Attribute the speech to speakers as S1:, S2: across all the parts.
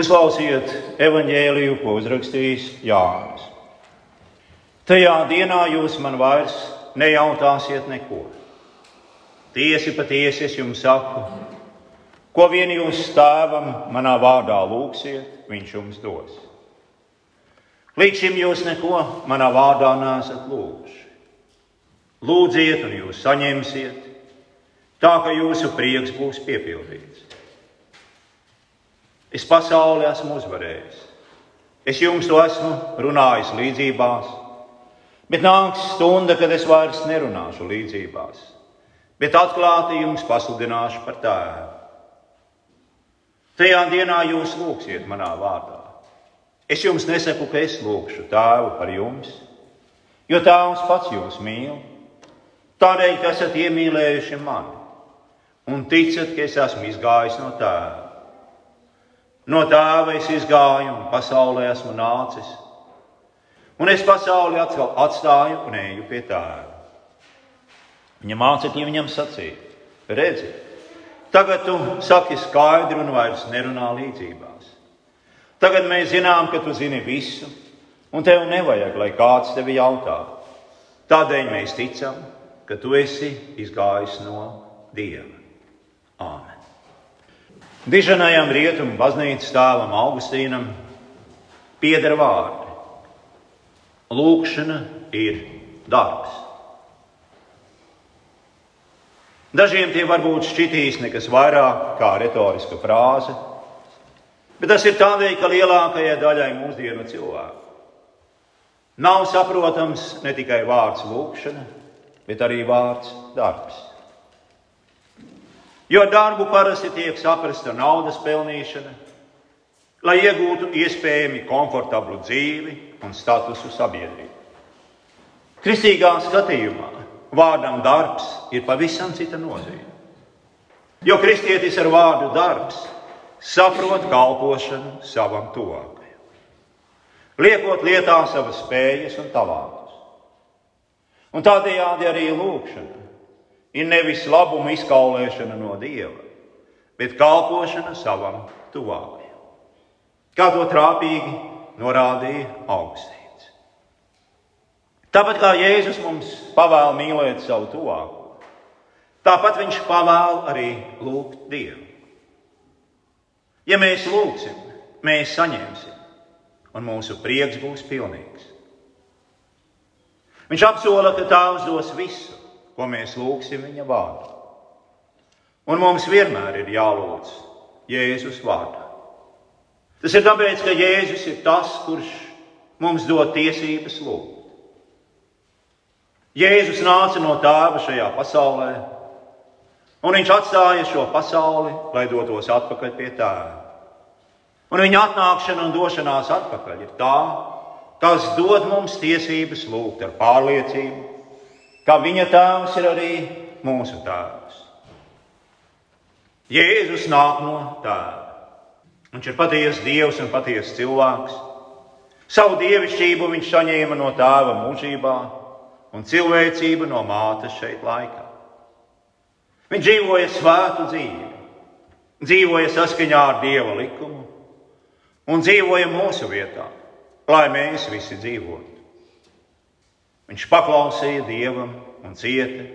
S1: Uzklausiet evaņģēliju, ko uzrakstījis Jānis. Tajā dienā jūs man vairs nejautāsiet neko. Tiesi patiesi es jums saku, ko vien jūs tēvam manā vārdā lūgsiet, viņš jums dos. Līdz šim jūs neko manā vārdā nesat lūguši. Lūdziet, un jūs saņemsiet, tā ka jūsu prieks būs piepildīts. Es pasauli esmu uzvarējis. Es jums to esmu runājis līdzībās, bet nāks stunda, kad es vairs nerunāšu līdzībās, bet atklāti jums pasludināšu par tēvu. Tajā dienā jūs lūgsiet manā vārdā. Es jums nesaku, ka es lūgšu tēvu par jums, jo tēvs pats jūs mīl, tādēļ, ka esat iemīlējuši mani un ticat, ka es esmu izgājis no tēva. No tēva es izgāju un pasaulē esmu nācis. Un es pasauli atkal atstāju un eju pie tēva. Viņa mācekļi viņam sacīja: Redzi, tagad tu saki skaidri un vairs nerunā līdzībās. Tagad mēs zinām, ka tu zini visu, un tev nevajag, lai kāds tevi jautā. Tādēļ mēs ticam, ka tu esi izgājis no Dieva. Āmen! Diženajam rietumu baznīcas tēvam Augustīnam pieder vārdi. Lūkšana ir darbs. Dažiem tie varbūt šķitīs nekas vairāk kā retoriska frāze, bet tas ir tādēļ, ka lielākajai daļai mūsdienu cilvēku nav saprotams ne tikai vārds lūkšana, bet arī vārds darbs. Jo darbu parasti tiek saprasta naudas pelnīšana, lai iegūtu iespējami komfortablu dzīvi un statusu sabiedrībā. Kristīgā skatījumā vārdam darbs ir pavisam cita nozīme. Jo kristietis ar vārdu darbs saprot kalpošanu savam tuvākajam, liekot lietā savas spējas un talantus. Un tādējādi arī lūkšana ir nevis labuma izkaulēšana no dieva, bet kalpošana savam tuvākajam. Kā to trāpīgi norādīja augstīts. Tāpat kā Jēzus mums pavēl mīlēt savu tuvāko, tāpat viņš pavēl arī lūgt Dievu. Ja mēs lūgsim, mēs saņemsim, un mūsu prieks būs pilnīgs. Viņš apsola, ka Tēvs dos visu, ko mēs lūgsim viņa vārdā. Un mums vienmēr ir jālūdz Jēzus vārdā. Tas ir tāpēc, ka Jēzus ir tas, kurš mums dod tiesības lūgt. Jēzus nāca no tēva šajā pasaulē, un viņš atstāja šo pasauli, lai dotos atpakaļ pie tēva. Un viņa atnākšana un došanās atpakaļ ir tā, kas dod mums tiesības lūgt ar pārliecību, ka viņa tēvs ir arī mūsu tēvs. Jēzus nāk no tēva. Viņš ir patiesa dievs un patiesa cilvēks. Savu dievišķību viņš saņēma no tēva mūžībā un cilvēcību no mātes šeit laikā. Viņš dzīvoja svētu dzīvi, dzīvoja saskaņā ar dieva likumu un dzīvoja mūsu vietā, lai mēs visi dzīvotu. Viņš paklausīja dievam un cieta.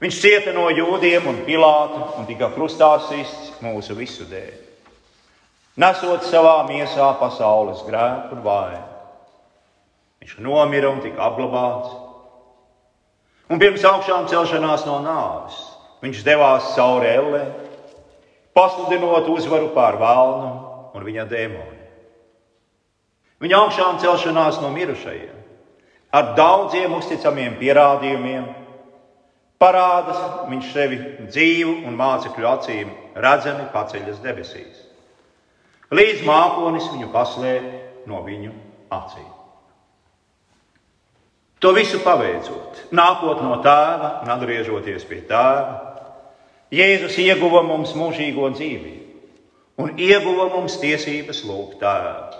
S1: Viņš cieta no jūdiem un pilāta un tika krustā sists mūsu visu dēļ. Nesot savā miesā pasaules grēku un vainu. Viņš nomira un tika apglabāts. Un pirms augšām celšanās no nāves viņš devās cauri ellē, pasludinot uzvaru pār vēlnu un viņa dēmoni. Viņa augšām celšanās no mirušajiem ar daudziem uzticamiem pierādījumiem, parāda viņš sevi dzīvu un mācekļu acīm redzami paceļas debesīs. Līdz mākonis viņu paslēp no viņu acīm. To visu paveicot, nākot no tēva un atgriežoties pie tēva, Jēzus ieguva mums mūžīgo dzīvību un ieguva mums tiesības lūgt tēvu.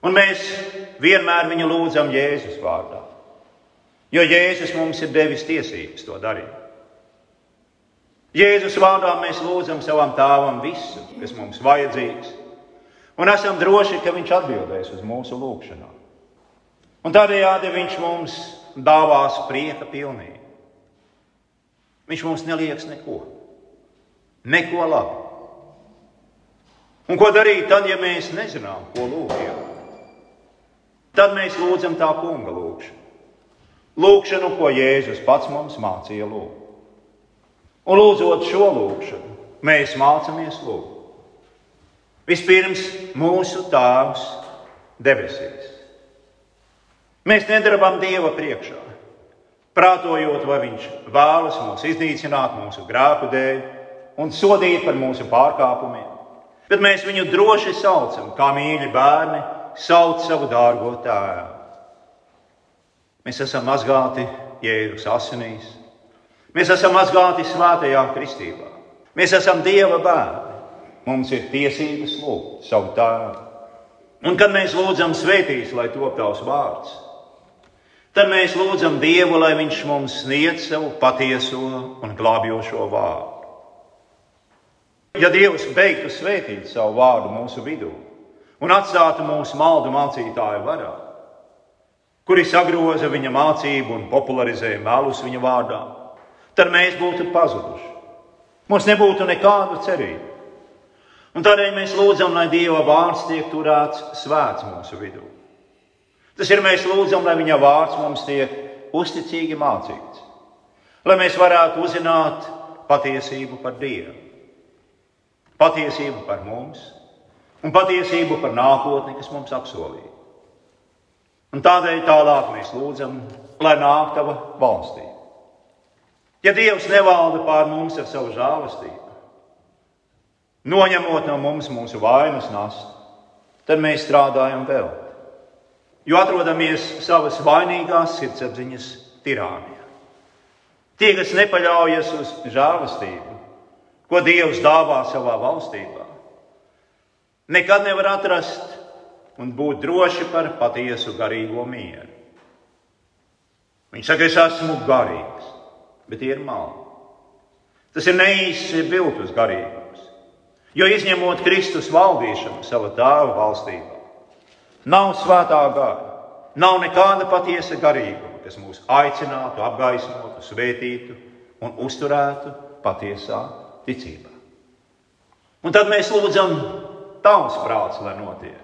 S1: Un mēs vienmēr viņu lūdzam Jēzus vārdā, jo Jēzus mums ir devis tiesības to darīt. Jēzus vārdā mēs lūdzam savam tēvam visu, kas mums vajadzīgs, un esam droši, ka viņš atbildēs uz mūsu lūgšanām. Un tādējādi viņš mums dāvās prieka pilnīgi. Viņš mums nelieks neko, neko labu. Un ko darīt tad, ja mēs nezinām, ko lūgt? Tad mēs lūdzam tā kunga lūgšanu. Lūkšanu, ko Jēzus pats mums mācīja lūgt. Un lūdzot šo lūgšanu, mēs mācāmies lūgt. Vispirms mūsu Tēvs debesīs. Mēs nedarām Dieva priekšā, prātojot, vai Viņš vēlas mūs iznīcināt mūsu grēku dēļ un sodīt par mūsu pārkāpumiem. Bet mēs viņu droši saucam, kā mīļi bērni sauc savu dārgo tēvu. Mēs esam mazgāti Jēzus asinīs, mēs esam mazgāti svētajā kristībā, mēs esam Dieva bērni. Mums ir tiesības lūgt savu tēvu. Un kad mēs lūdzam svētīs, lai top tavs vārds, tad mēs lūdzam Dievu, lai Viņš mums sniedz savu patieso un glābjošo vārdu. Ja Dievs beigtu svētīt savu vārdu mūsu vidū, un atstātu mūsu maldu mācītāju varā, kuri sagroza viņa mācību un popularizē melus viņa vārdā, tad mēs būtu pazuduši. Mums nebūtu nekādu cerību. Un tādēļ mēs lūdzam, lai Dieva vārds tiek turēts svēts mūsu vidū. Tas ir mēs lūdzam, lai viņa vārds mums tiek uzticīgi mācīts, lai mēs varētu uzzināt patiesību par Dievu, patiesību par mums un patiesību par nākotni, kas mums apsolīta. Un tādēļ tālāk mēs lūdzam, lai nāk tava valstība. Ja Dievs nevalda pār mums ar savu žēlastību, noņemot no mums mūsu vainas nastu, tad mēs strādājam vēl. Jo atrodamies savas vainīgās sirdsapziņas tirānijā. Tie, kas nepaļaujas uz žēlastību, ko Dievs dāvā savā valstībā, nekad nevar atrast un būt droši par patiesu garīgo mieru. Viņš saka, es esmu garīgs, bet tie ir mali. Tas ir neīsts viltus garīgums. Jo izņemot Kristus valdīšanu savā tēva valstībā, nav svētā gara, nav nekāda patiesa garīguma, kas mūs aicinātu, apgaismotu, svētītu un uzturētu patiesā ticībā. Un tad mēs lūdzam tavs prāts, lai notiek.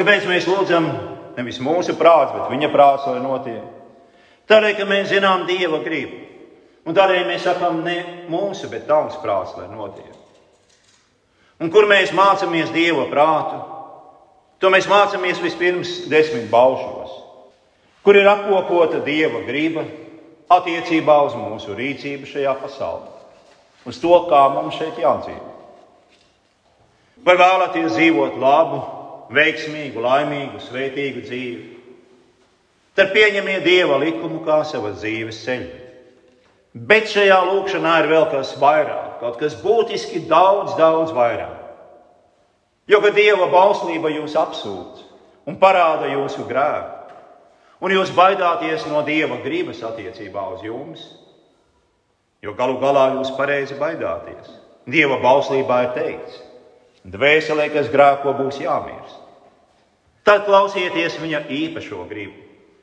S1: Kāpēc mēs lūdzam nevis mūsu prāts, bet viņa prāts, lai notiek? Tādēļ, ka mēs zinām Dieva gribu. Un tādēļ mēs sakām, ne mūsu, bet tavs prāts, lai notiek. Un kur mēs mācāmies Dieva prātu? To mēs mācāmies vispirms desmit baušos, kur ir apkopota Dieva griba attiecībā uz mūsu rīcību šajā pasaulē, uz to, kā mums šeit jādzīvo. Vai vēlaties dzīvot labu, veiksmīgu, laimīgu, svētīgu dzīvi? Tad pieņemiet Dieva likumu kā savas dzīves ceļu. Bet šajā lūkšanā ir vēl kas vairāk, kaut kas būtiski daudz, daudz vairāk. Jo, kad Dieva bauslība jūs apsūdz un parāda jūsu grēku, un jūs baidāties no Dieva gribas attiecībā uz jums, jo galu galā jūs pareizi baidāties. Dieva bauslībā ir teikts, Dvēselē, kas grēko, būs jāmirst. Tad klausieties viņa īpašo gribu,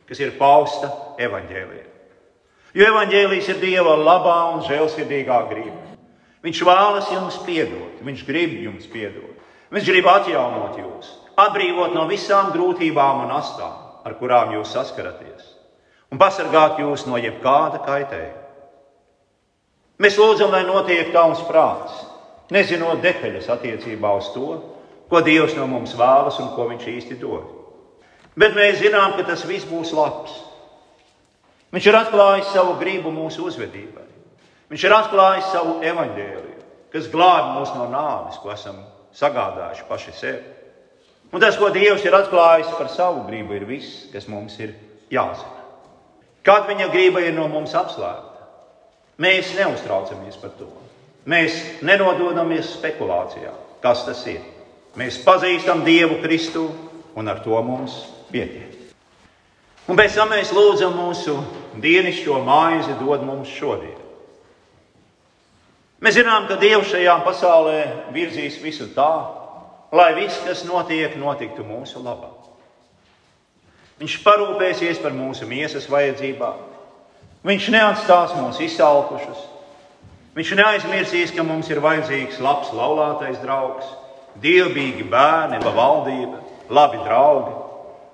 S1: kas ir pausta evaņģēlijā. Jo evaņģēlijs ir Dieva labā un žēlsirdīgā griba. Viņš vēlas jums piedot, viņš grib jums piedot. Viņš grib atjaunot jūs, atbrīvot no visām grūtībām un astām, ar kurām jūs saskaraties, un pasargāt jūs no jebkāda kaitējuma. Mēs lūdzam, lai notiek tavs prāts, nezinot detaļas attiecībā uz to, ko Dievs no mums vēlas un ko Viņš īsti dod. Bet mēs zinām, ka tas viss būs labs. Viņš ir atklājis savu gribu mūsu uzvedībai. Viņš ir atklājis savu evaņģēliju, kas glābi mūs no nāves, ko esam sagādājuši paši sev. Un tas, ko Dievs ir atklājis par savu gribu, ir viss, kas mums ir jāzina. Kad viņa griba ir no mums apslēpta, mēs neuztraucamies par to. Mēs nenododamies spekulācijā, kas tas ir. Mēs pazīstam Dievu Kristu, un ar to mums pietiek. Un pēc tam mēs lūdzam mūsu dienascho maizi dod mums šodien. Mēs zinām, ka Dievs šajā pasaulē virzīs visu tā, lai viss, kas notiek, notiktu mūsu labā. Viņš parūpēsies par mūsu miesas vajadzībām. Viņš neatstās mūs izsalkušus. Viņš neaizmirsīs, ka mums ir vajadzīgs labs laulātais draugs, dievbijīgi bērni, laba valdība, labi draugi,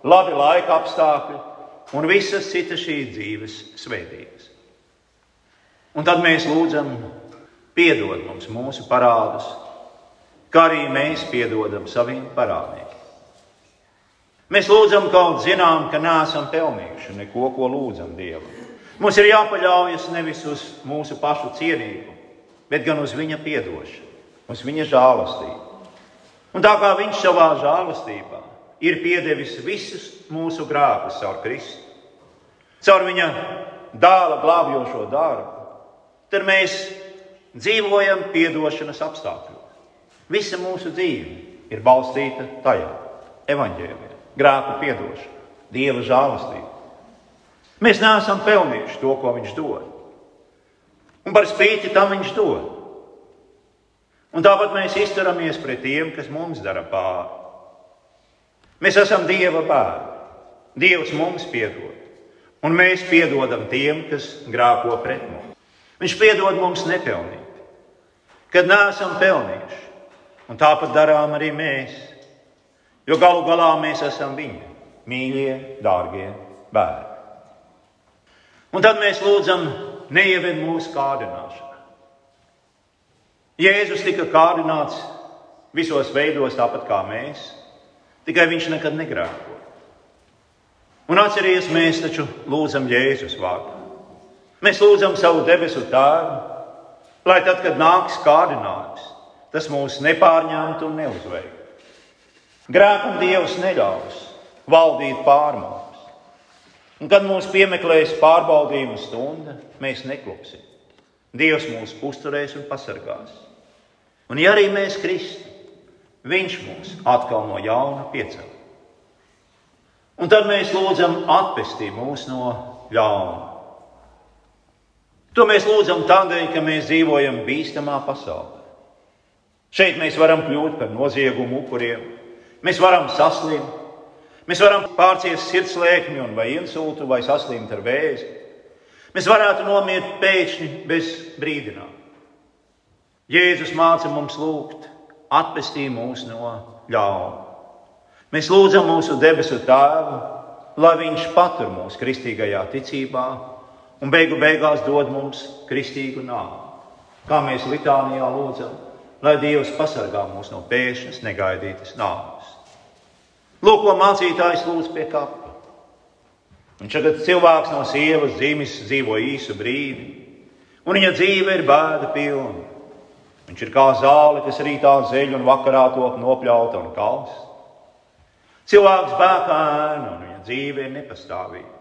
S1: labi laika apstākļi un visas citas šīs dzīves svētības. Un tad mēs lūdzam, piedod mums mūsu parādus, kā arī mēs piedodam saviem parādniekiem. Mēs lūdzam, kaut zinām, ka neesam pelnījuši neko, ko lūdzam Dievam. Mums ir jāpaļaujas nevis uz mūsu pašu cienību, bet gan uz Viņa piedošanu, uz Viņa žēlastību. Un tā kā Viņš savā žēlastībā ir piedevis visus mūsu grāmatus caur Kristu, caur Viņa dēla glābjošo darbu, tad mēs dzīvojam piedošanas apstākļos. Visa mūsu dzīve ir balstīta tajā, evaņģēlijā grēku piedošanu, dieva žēlastību. Mēs neesam pelnījuši to, ko viņš dod. Un par spīti tam viņš dod. Un tāpat mēs izturamies pret tiem, kas mums dara pāri. Mēs esam Dieva bērni. Dievs mums piedod. Un mēs piedodam tiem, kas grāko pret mums. Viņš piedod mums nepelnīt, kad neesam pelnījuši. Un tāpat darām arī mēs. Jo galu galā mēs esam viņa mīļie, dārgie bērni. Un tad mēs lūdzam, neieved mūsu kārdināšanā. Jēzus tika kārdināts visos veidos, tāpat kā mēs, tikai viņš nekad negrēkoja. Un atcerieties, mēs taču lūdzam Jēzus vārdu. Mēs lūdzam savu debesu tēvu, lai tad, kad nāks kārdinājums, tas mūs nepārņemtu un neuzveiktu. Grēkam Dievs neļaus valdīt pār mums. Un, kad mūs piemeklēs pārbaudījuma stunda, mēs neklupsim. Dievs mūs uzturēs un pasargās. Un, ja arī mēs kristam, Viņš mūs atkal no jauna piecēl. Un tad mēs lūdzam atpestī mūs no ļauna. To mēs lūdzam tādēļ, ka mēs dzīvojam bīstamā pasaulē. Šeit mēs varam kļūt par noziegumu upuriem, Mēs varam saslimt, mēs varam pārciest sirdslēkmi vai insultu vai saslimt ar vēzi. Mēs varētu nomirt pēkšņi bez brīdinājuma. Jēzus māca mums lūgt, atpestī mūs no ļauna. Mēs lūdzam mūsu debesu Tēvu, lai Viņš patur mūs kristīgajā ticībā un beigu beigās dod mums kristīgu nāvi. Kā mēs litānijā lūdzam, lai Dievs pasargā mūs no pēkšņas, negaidītas nāves. Lūk, ko mācītājs lūdz pie kapa. Viņš tagad cilvēks no sievas dzimis dzīvo īsu brīdi, un viņa dzīve ir bēda pilna. Viņš ir kā zāle, kas rītā zeļ un vakarā top nopļauta un kals. Cilvēks bēgā ēna, un viņa dzīve ir nepastāvīga.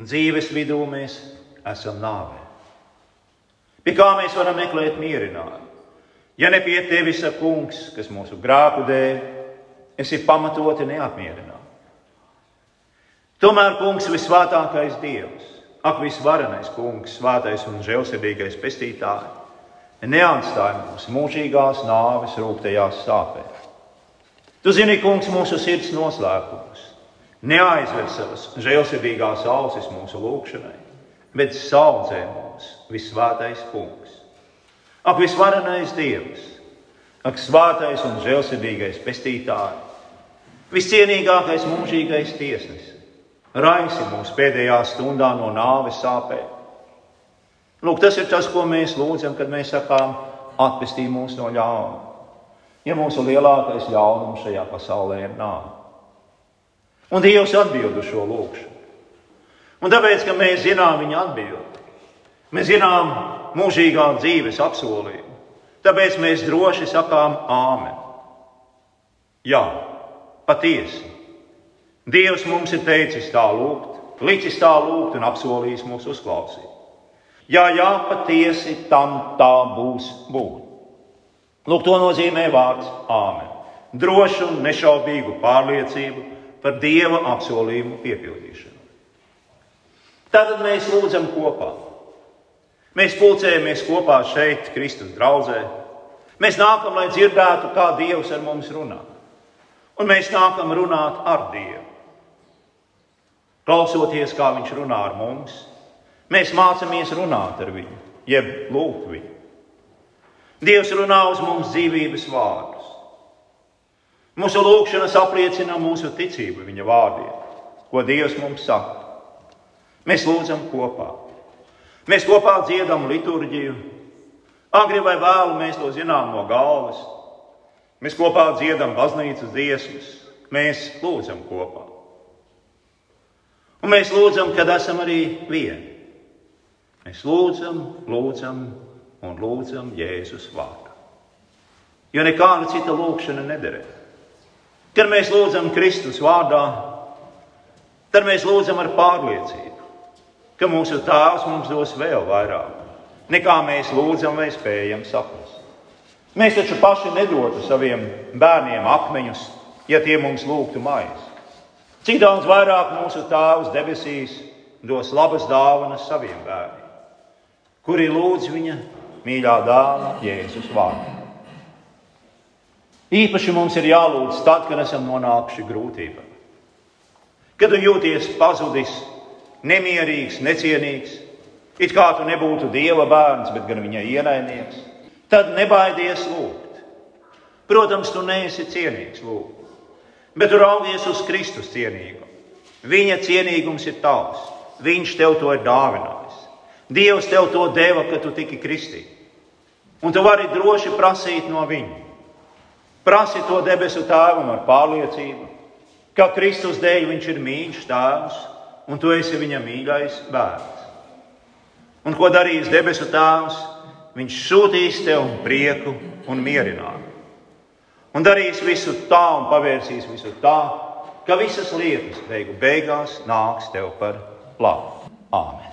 S1: Dzīves vidū mēs esam nāvē. Pie kā mēs varam meklēt mierinājumu? Ja ne pie tevis, kungs, kas mūsu grāku dēļ esi pamatoti neapmierināts. Tomēr, kungs, visvētākais Dievs, ak, visvarenais kungs, svētais un žēlsirdīgais pestītājs, neatstāj mūs mūžīgās nāves rūptajās sāpēs. Tu zini, kungs, mūsu sirds noslēpumus. Neaizver savas žēlsirdīgās ausis mūsu lūgšanai, bet saudzē mūs visvētais kungs. Ak, visvarenais Dievs, ak, svētais un žēlsirdīgais pestītājs, Viscienīgākais mūžīgais tiesnesis, raisi mūs pēdējā stundā no nāves sāpēm. Lūk, tas ir tas, ko mēs lūdzam, kad mēs sakām, atpestī mūs no ļauna. Ja mūsu lielākais ļaunums šajā pasaulē ir nāve. Un Dievs atbild uz šo lūgšanu. Un tāpēc, ka mēs zinām viņa atbildi, mēs zinām mūžīgā dzīves apsolījumu, tāpēc mēs droši sakām Āmen. Jā, Patiesi. Dievs mums ir teicis tā lūgt, licis tā lūgt un apsolījis mūs uzklausīt. Jā, jā, patiesi tam tā būs būt. Lūk, to nozīmē vārds Āmen. Drošu un nešaubīgu pārliecību par Dieva apsolījumu piepildīšanu. Tad mēs lūdzam kopā. Mēs pulcējamies kopā šeit, Kristus draugzē. Mēs nākam, lai dzirdētu, kā Dievs ar mums runā. Un mēs nākam runāt ar Dievu. Klausoties, kā Viņš runā ar mums, mēs mācāmies runāt ar Viņu, jeb lūgt Viņu. Dievs runā uz mums dzīvības vārdus. Mūsu lūgšanas apliecina mūsu ticību Viņa vārdiem, ko Dievs mums saka. Mēs lūdzam kopā. Mēs kopā dziedam liturģiju. Agri vai vēlu mēs to zinām no galvas. Mēs kopā dziedam baznīcas dziesmas. Mēs lūdzam kopā. Un mēs lūdzam, kad esam arī vieni. Mēs lūdzam, lūdzam un lūdzam Jēzus vārdu. Jo nekāda cita lūkšana nederē. Kad mēs lūdzam Kristus vārdā, tad mēs lūdzam ar pārliecību ka mūsu Tēvs mums dos vēl vairāk nekā mēs lūdzam vai spējam saprast. Mēs taču paši nedotu saviem bērniem akmeņus, ja tie mums lūgtu maizi. Cik daudz vairāk mūsu Tēvs debesīs dos labas dāvanas saviem bērniem, kuri lūdz viņa mīļā dāvana Jēzus vārdā. Īpaši mums ir jālūdz tad, kad esam nonākuši grūtībās. Kad jūties pazudis, nemierīgs, necienīgs, it kā tu nebūtu dieva bērns, bet gan viņa ienaidnieks, tad nebaidies lūgt. Protams, tu neesi cienīgs lūgt, bet tu raugies uz Kristus cienīgumu. Viņa cienīgums ir tavs, viņš tev to ir dāvinājis. Dievs tev to deva, kad tu tiki kristīts. Un tu vari droši prasīt no viņa. Prasi to debesu tēvam ar pārliecību, ka Kristus dēļ viņš ir mīļš tēvs un tu esi viņa mīļais bērns. Un ko darīs debesu tēvs? Viņš sūtīs tev prieku un mierinājumu. Un darīs visu tā un pavērsīs visu tā, ka visas lietas beigu beigās nāks tev par labu. Āmen!